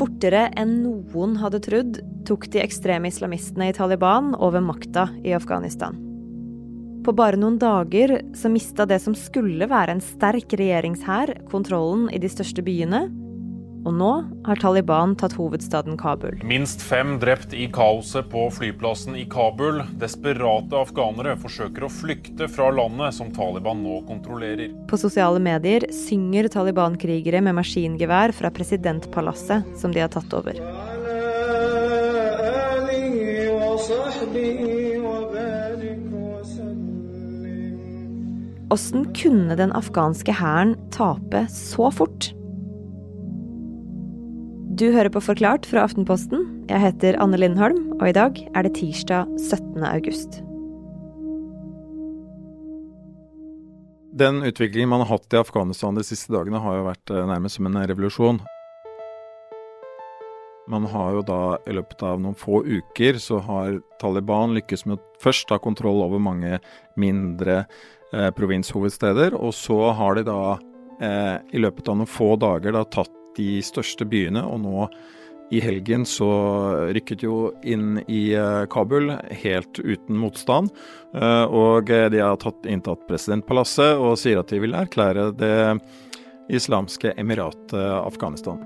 Fortere enn noen hadde trodd, tok de ekstreme islamistene i Taliban over makta i Afghanistan. På bare noen dager så mista det som skulle være en sterk regjeringshær, kontrollen i de største byene. Og nå har Taliban tatt hovedstaden Kabul. Minst fem drept i kaoset på flyplassen i Kabul. Desperate afghanere forsøker å flykte fra landet som Taliban nå kontrollerer. På sosiale medier synger Taliban-krigere med maskingevær fra presidentpalasset som de har tatt over. Åssen kunne den afghanske hæren tape så fort? Du hører på Forklart fra Aftenposten. Jeg heter Anne Lindholm, og i dag er det tirsdag 17. august. Den utviklingen man har hatt i Afghanistan de siste dagene, har jo vært eh, nærmest som en revolusjon. Man har jo da i løpet av noen få uker så har Taliban lykkes med å først ta kontroll over mange mindre eh, provinshovedsteder. Og så har de da eh, i løpet av noen få dager da tatt de største byene, og nå i helgen så rykket jo inn i eh, Kabul helt uten motstand. Eh, og de har tatt, inntatt presidentpalasset og sier at de vil erklære det islamske emiratet Afghanistan.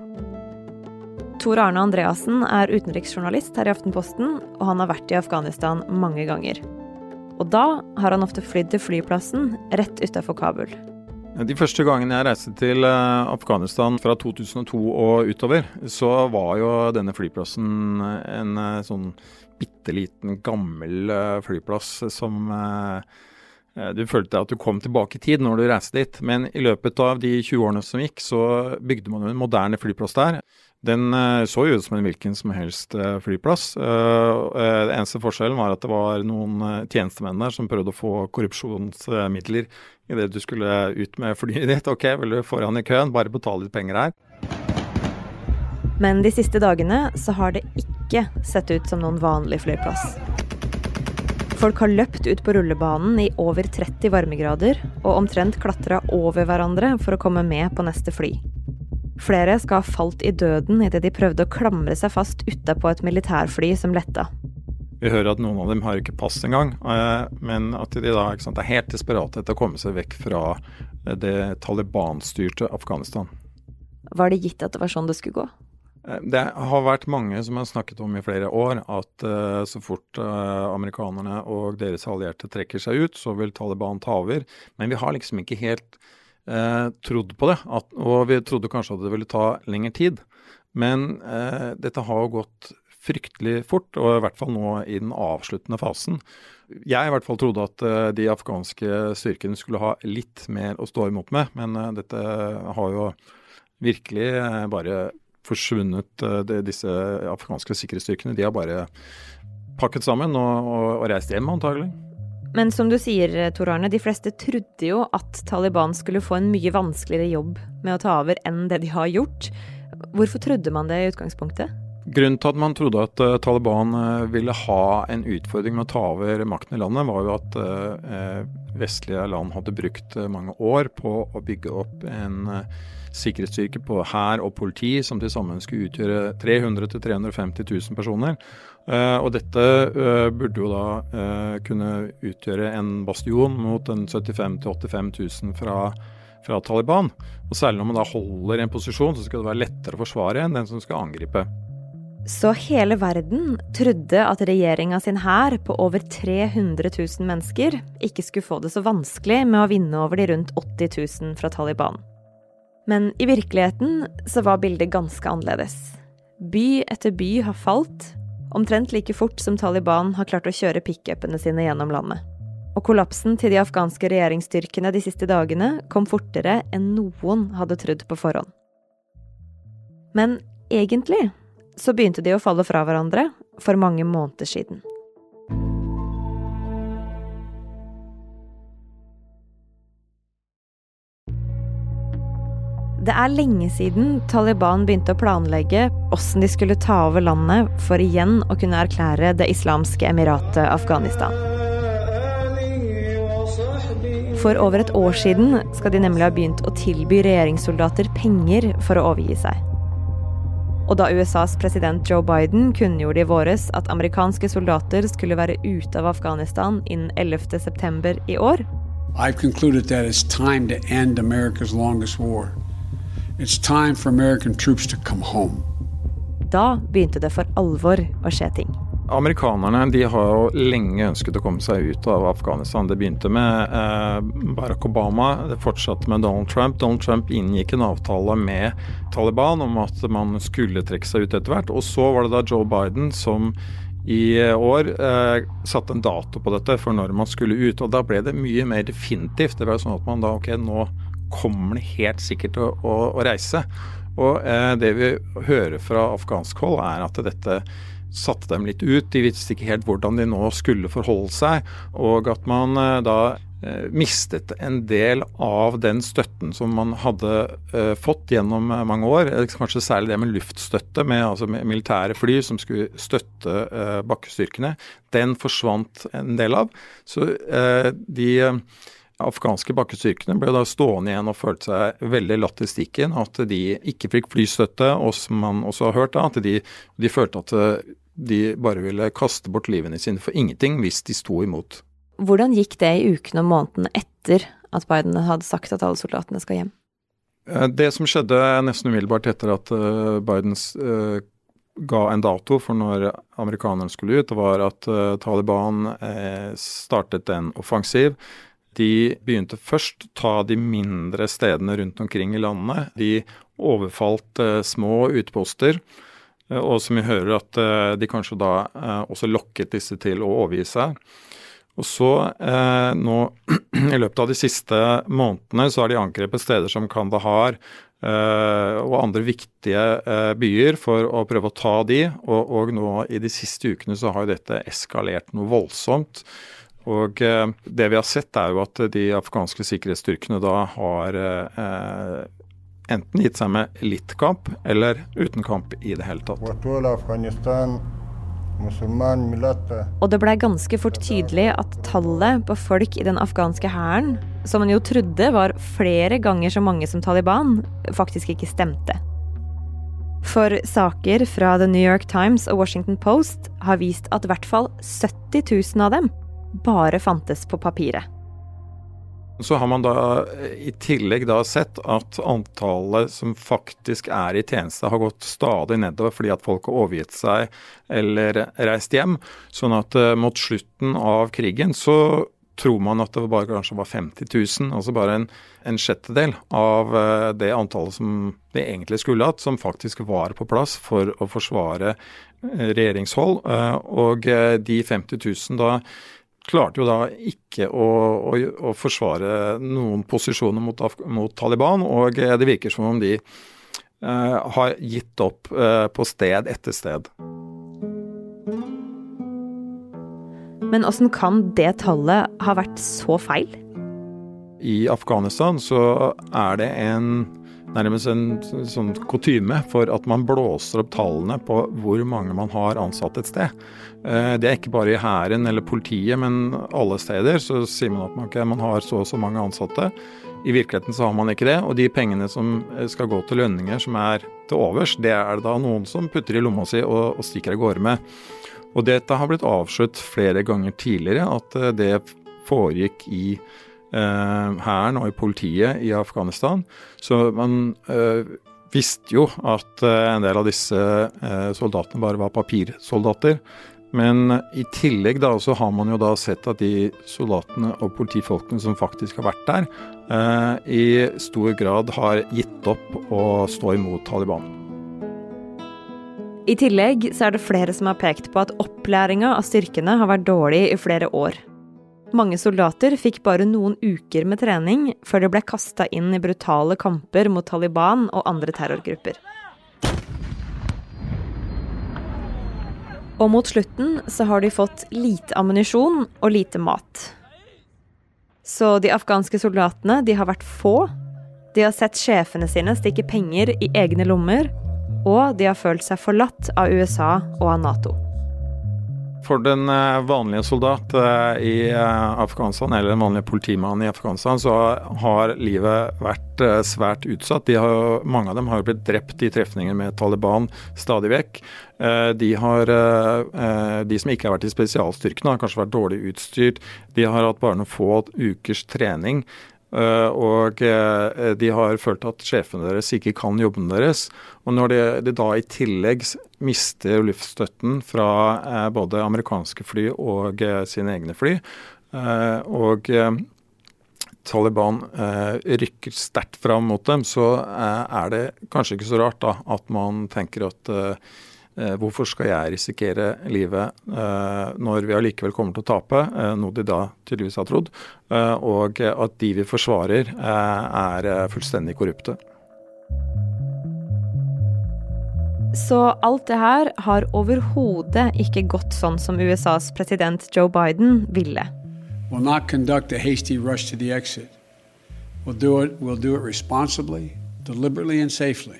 Tor Arne Andreassen er utenriksjournalist her i Aftenposten, og han har vært i Afghanistan mange ganger. Og da har han ofte flydd til flyplassen rett utafor Kabul. De første gangene jeg reiste til eh, Afghanistan fra 2002 og utover, så var jo denne flyplassen en eh, sånn bitte liten, gammel eh, flyplass som du følte at du kom tilbake i tid når du reiste dit. Men i løpet av de 20 årene som gikk, så bygde man jo en moderne flyplass der. Den så jo ut som en hvilken som helst flyplass. Den eneste forskjellen var at det var noen tjenestemenn der som prøvde å få korrupsjonsmidler idet du skulle ut med flyet ditt. Ok, vil du foran i køen, bare betale litt penger her. Men de siste dagene så har det ikke sett ut som noen vanlig flyplass. Folk har løpt ut på rullebanen i over 30 varmegrader og omtrent klatra over hverandre for å komme med på neste fly. Flere skal ha falt i døden idet de prøvde å klamre seg fast utapå et militærfly som letta. Vi hører at noen av dem har ikke pass engang, eh, men at de da sant, er helt desperate etter å komme seg vekk fra det Taliban-styrte Afghanistan. Var det gitt at det var sånn det skulle gå? Eh, det har vært mange som har snakket om i flere år at uh, så fort uh, amerikanerne og deres allierte trekker seg ut, så vil Taliban ta over. Men vi har liksom ikke helt eh, trodd på det. At, og vi trodde kanskje at det ville ta lengre tid. Men eh, dette har jo gått fryktelig fort, og i hvert fall nå i den avsluttende fasen. Jeg i hvert fall trodde at uh, de afghanske styrkene skulle ha litt mer å stå imot med, men uh, dette har jo virkelig uh, bare forsvunnet. Disse afghanske sikkerhetsstyrkene de har bare pakket sammen og, og, og reist hjem, antagelig. Men som du sier, Tor Arne, de fleste trodde jo at Taliban skulle få en mye vanskeligere jobb med å ta over enn det de har gjort. Hvorfor trodde man det i utgangspunktet? Grunnen til at man trodde at uh, Taliban uh, ville ha en utfordring med å ta over makten i landet, var jo at uh, vestlige land hadde brukt mange år på å bygge opp en sikkerhetsstyrke på hær og politi som til sammen skulle utgjøre 300 000-350 000 personer. Og dette burde jo da kunne utgjøre en bastion mot en 75 000-85 000 fra, fra, Taliban. Og særlig når man da holder en posisjon, så skal det være lettere å forsvare enn den som skal angripe. Så hele verden trodde at regjeringa sin hær på over 300 000 mennesker ikke skulle få det så vanskelig med å vinne over de rundt 80 000 fra Taliban. Men i virkeligheten så var bildet ganske annerledes. By etter by har falt, omtrent like fort som Taliban har klart å kjøre pickupene sine gjennom landet. Og kollapsen til de afghanske regjeringsstyrkene de siste dagene kom fortere enn noen hadde trodd på forhånd. Men egentlig så begynte de å falle fra hverandre for mange måneder siden. Det er lenge siden Taliban begynte å planlegge åssen de skulle ta over landet for igjen å kunne erklære det islamske emiratet Afghanistan. For over et år siden skal de nemlig ha begynt å tilby regjeringssoldater penger for å overgi seg. Og da USAs president Joe Biden kunngjorde i våres at amerikanske soldater skulle være ute av Afghanistan innen 11.9. i år I've concluded that it's time to end America's longest war. It's time for American troops to come home. Da begynte det for alvor å skje ting. Amerikanerne de har jo lenge ønsket å komme seg ut av Afghanistan. Det begynte med eh, Barack Obama, det fortsatte med Donald Trump. Donald Trump inngikk en avtale med Taliban om at man skulle trekke seg ut etter hvert. Og så var det da Joe Biden som i år eh, satte en dato på dette for når man skulle ut. Og da ble det mye mer definitivt. Det var jo sånn at man da ok, nå kommer det helt sikkert å, å, å reise. Og eh, det vi hører fra afghansk hold, er at dette satte dem litt ut. De visste ikke helt hvordan de nå skulle forholde seg. Og at man eh, da eh, mistet en del av den støtten som man hadde uh, fått gjennom mange år. Kanskje særlig det med luftstøtte, med, altså militære fly som skulle støtte bakkestyrkene. Den forsvant en del av. Så de afghanske bakkestyrkene ble da stående igjen og følte seg veldig latt i stikken. At de ikke fikk flystøtte, og som man også har hørt, da, at de, de følte at de bare ville kaste bort livene sine for ingenting hvis de sto imot. Hvordan gikk det i ukene og månedene etter at Biden hadde sagt at alle soldatene skal hjem? Eh, det som skjedde nesten umiddelbart etter at Bidens Biden uh, ga en dato for når amerikanerne skulle ut, var at Taliban startet en offensiv. De begynte først ta de mindre stedene rundt omkring i landet. De overfalt små utposter. Eh, og som vi hører at eh, de kanskje da eh, også lokket disse til å overgi seg. Og så nå i løpet av de siste månedene så har de angrepet steder som Kandahar og andre viktige byer for å prøve å ta de. Og, og nå i de siste ukene så har jo dette eskalert noe voldsomt. Og det vi har sett er jo at de afghanske sikkerhetsstyrkene da har enten gitt seg med litt kamp eller uten kamp i det hele tatt. Og det blei ganske fort tydelig at tallet på folk i den afghanske hæren, som man jo trodde var flere ganger så mange som Taliban, faktisk ikke stemte. For saker fra The New York Times og Washington Post har vist at i hvert fall 70 000 av dem bare fantes på papiret. Så har man da i tillegg da sett at antallet som faktisk er i tjeneste har gått stadig nedover fordi at folk har overgitt seg eller reist hjem. Sånn at uh, mot slutten av krigen så tror man at det bare kanskje var 50 000, altså bare en, en sjettedel av uh, det antallet som det egentlig skulle hatt, som faktisk var på plass for å forsvare regjeringshold. og de 50 000 da klarte jo da ikke å, å, å forsvare noen posisjoner mot, mot, Taliban, og eh, det virker som om de eh, har gitt opp eh, på sted etter sted. Men åssen kan det tallet ha vært så feil? I Afghanistan så er det en nærmest en sånn kutyme for at man blåser opp tallene på hvor mange man har ansatt et sted. Eh, det er ikke bare i hæren eller politiet, men alle steder så sier man at man, okay, man har så og så mange ansatte. I virkeligheten så har man ikke det, og de pengene som eh, skal gå til lønninger som er til overs, det er det da noen som putter i lomma si og, og stikker av gårde med. Og dette har blitt avslørt flere ganger tidligere, at eh, det foregikk i hæren og i politiet i Afghanistan. Så man visste jo at en del av disse soldatene bare var papirsoldater. Men i tillegg da, så har man jo da sett at de soldatene og politifolkene som faktisk har vært der, eh, i stor grad har gitt opp å stå imot Taliban. I tillegg så er det flere som har pekt på at opplæringa av styrkene har vært dårlig i flere år. Mange soldater fikk bare noen uker med trening før de ble kasta inn i brutale kamper mot Taliban og andre terrorgrupper. Og mot slutten så har de fått lite ammunisjon og lite mat. Så de afghanske soldatene de har vært få. De har sett sjefene sine stikke penger i egne lommer. Og de har følt seg forlatt av USA og av Nato. For den vanlige soldat i Afghanistan, eller den vanlige politimannen i Afghanistan, så har livet vært svært utsatt. Har, mange av dem har blitt drept i trefninger med Taliban stadig vekk. De, har, de som ikke har vært i spesialstyrkene, har kanskje vært dårlig utstyrt. De har hatt bare noen få ukers trening. Eh, og eh, de har følt at sjefene deres ikke kan jobben deres. Og når de, de da i tillegg mister luftstøtten fra eh, både amerikanske fly og sine egne fly, og Taliban rykker sterkt fram mot dem, så er det kanskje ikke så rart da at man tenker at hvorfor skal jeg risikere livet eh, når vi allikevel kommer til å tape, eh, noe de da tydeligvis har trodd, og at de vi forsvarer er fullstendig korrupte. Så alt det her har overhodet ikke gått sånn som USAs president Joe Biden ville. We'll not conduct a hasty rush to the exit. We'll do it, we'll do it responsibly, deliberately and safely.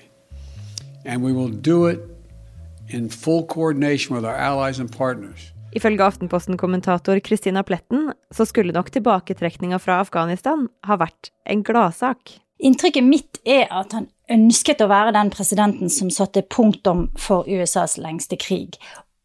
And we will do it in full coordination with our allies and partners. Ifølge Aftenposten-kommentator Christina Pletten så skulle nok tilbaketrekninga fra Afghanistan ha vært en gladsak. Inntrykket mitt er at han ønsket å være den presidenten som satte punktum for USAs lengste krig.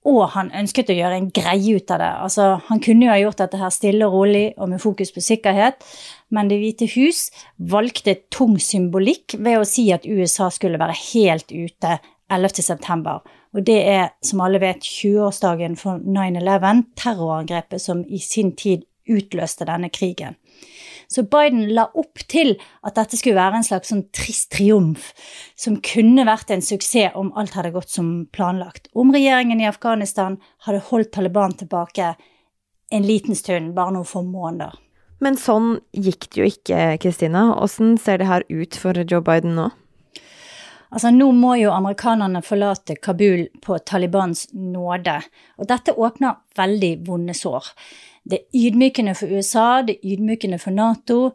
Og han ønsket å gjøre en greie ut av det. Altså, han kunne jo ha gjort dette her stille og rolig og med fokus på sikkerhet, men Det hvite hus valgte tung symbolikk ved å si at USA skulle være helt ute 11.9. Og det er, som alle vet, 20-årsdagen for 9-11, terrorangrepet som i sin tid utløste denne krigen. Så Biden la opp til at dette skulle være en slags sånn trist triumf, som kunne vært en suksess om alt hadde gått som planlagt. Om regjeringen i Afghanistan hadde holdt Taliban tilbake en liten stund, bare noen få måneder. Men sånn gikk det jo ikke, Kristina. Åssen ser det her ut for Joe Biden nå? Altså, nå må jo amerikanerne forlate Kabul på Talibans nåde, og dette åpner veldig vonde sår. Det er ydmykende for USA, det er ydmykende for Nato,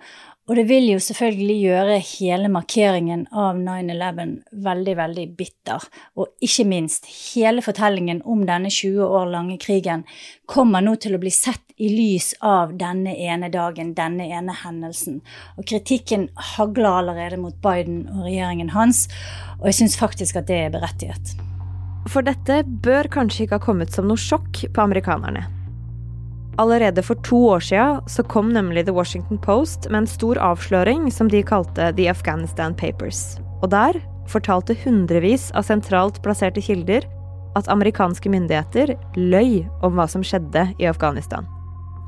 og det vil jo selvfølgelig gjøre hele markeringen av 9-11 veldig, veldig bitter. Og ikke minst, hele fortellingen om denne 20 år lange krigen kommer nå til å bli sett i lys av denne ene dagen, denne ene hendelsen. Og kritikken hagler allerede mot Biden og regjeringen hans, og jeg syns faktisk at det er berettiget. For dette bør kanskje ikke ha kommet som noe sjokk på amerikanerne. Allerede for to år siden så kom nemlig The Washington Post med en stor avsløring som de kalte The Afghanistan Papers. Og der fortalte hundrevis av sentralt plasserte kilder at amerikanske myndigheter løy om hva som skjedde i Afghanistan.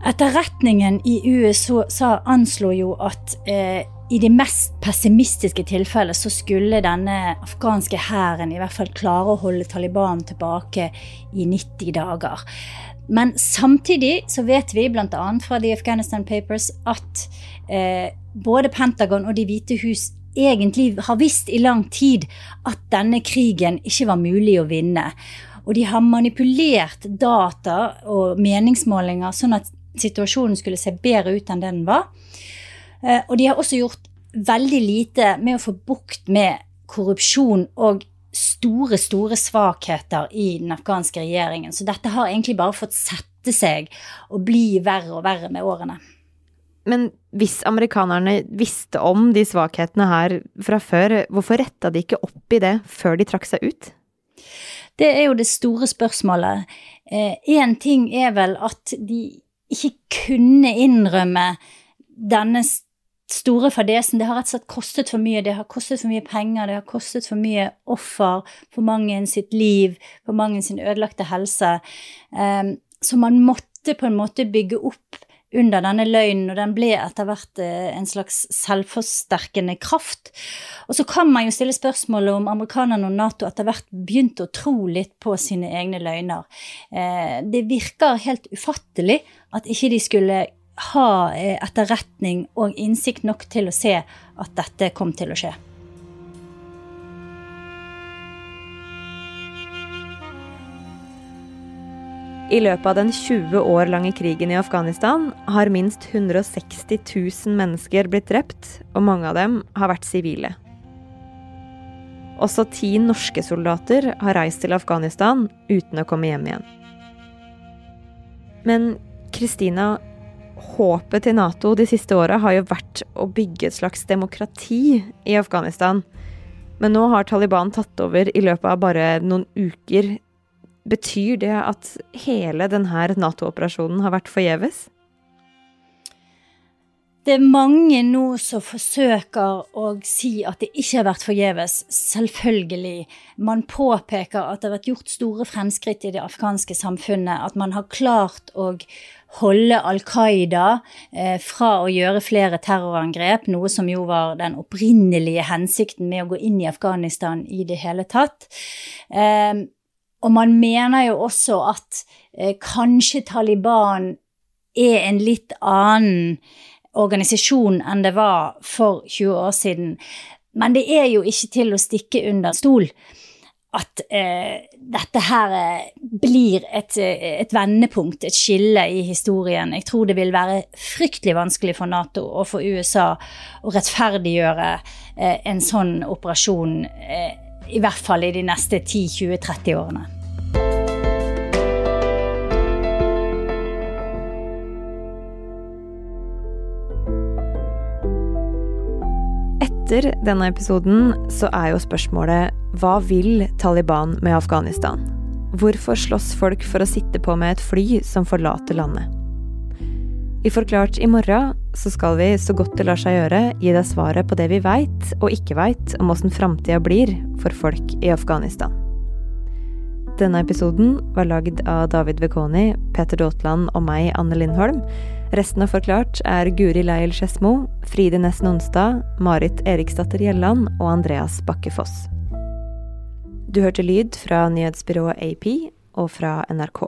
Etterretningen i USA anslo jo at eh, i de mest pessimistiske tilfellene så skulle denne afghanske hæren i hvert fall klare å holde Taliban tilbake i 90 dager. Men samtidig så vet vi bl.a. fra The Afghanistan Papers at eh, både Pentagon og De hvite hus egentlig har visst i lang tid at denne krigen ikke var mulig å vinne. Og de har manipulert data og meningsmålinger sånn at situasjonen skulle se bedre ut enn den var. Eh, og de har også gjort veldig lite med å få bukt med korrupsjon og store, store svakheter i den afghanske regjeringen. Så dette har egentlig bare fått sette seg og bli verre og verre med årene. Men hvis amerikanerne visste om de svakhetene her fra før, hvorfor retta de ikke opp i det før de trakk seg ut? Det er jo det store spørsmålet. Én eh, ting er vel at de ikke kunne innrømme denne store fadesen. Det har rett og slett kostet for mye. Det har kostet for mye penger, det har kostet for mye offer for mange sitt liv, for mange sin ødelagte helse. Um, så man måtte på en måte bygge opp under denne løgnen, og den ble etter hvert uh, en slags selvforsterkende kraft. Og så kan man jo stille spørsmålet om amerikanerne og Nato etter hvert begynte å tro litt på sine egne løgner. Uh, det virker helt ufattelig at ikke de skulle ha eh, etterretning og innsikt nok til å se at dette kom til å skje. I løpet av den 20 år lange krigen i Afghanistan har minst 160 000 mennesker blitt drept, og mange av dem har vært sivile. Også ti norske soldater har reist til Afghanistan uten å komme hjem igjen. Men Kristina, håpet til Nato de siste åra har jo vært å bygge et slags demokrati i Afghanistan. Men nå har Taliban tatt over i løpet av bare noen uker. Betyr det at hele denne Nato-operasjonen har vært forgjeves? Det er mange nå som forsøker å si at det ikke har vært forgjeves. Selvfølgelig. Man påpeker at det har vært gjort store fremskritt i det afghanske samfunnet. At man har klart å holde Al Qaida eh, fra å gjøre flere terrorangrep, noe som jo var den opprinnelige hensikten med å gå inn i Afghanistan i det hele tatt. Eh, og man mener jo også at eh, kanskje Taliban er en litt annen organisasjon enn det var for 20 år siden. Men det er jo ikke til å stikke under stol at eh, dette her eh, blir et, eh, et, vendepunkt, et skille i historien. Jeg tror det vil være fryktelig vanskelig for Nato og for USA å rettferdiggjøre eh, en sånn operasjon, eh, i hvert fall i de neste 10-20-30 årene. Etter denne episoden så er jo spørsmålet hva vil Taliban med Afghanistan? Hvorfor slåss folk for å sitte på med et fly som forlater landet? I Forklart i morgen så skal vi, så godt det lar seg gjøre, gi deg svaret på det vi veit og ikke veit om åssen framtida blir for folk i Afghanistan. Denne episoden var lagd av David Vekoni, Peter Daatland og meg, Anne Lindholm. Resten av Forklart er Guri Leil Skedsmo, Fride Næss Nonstad, Marit Eriksdatter Gjelland og Andreas Bakke Foss. Du hørte lyd fra nyhetsbyrået AP og fra NRK.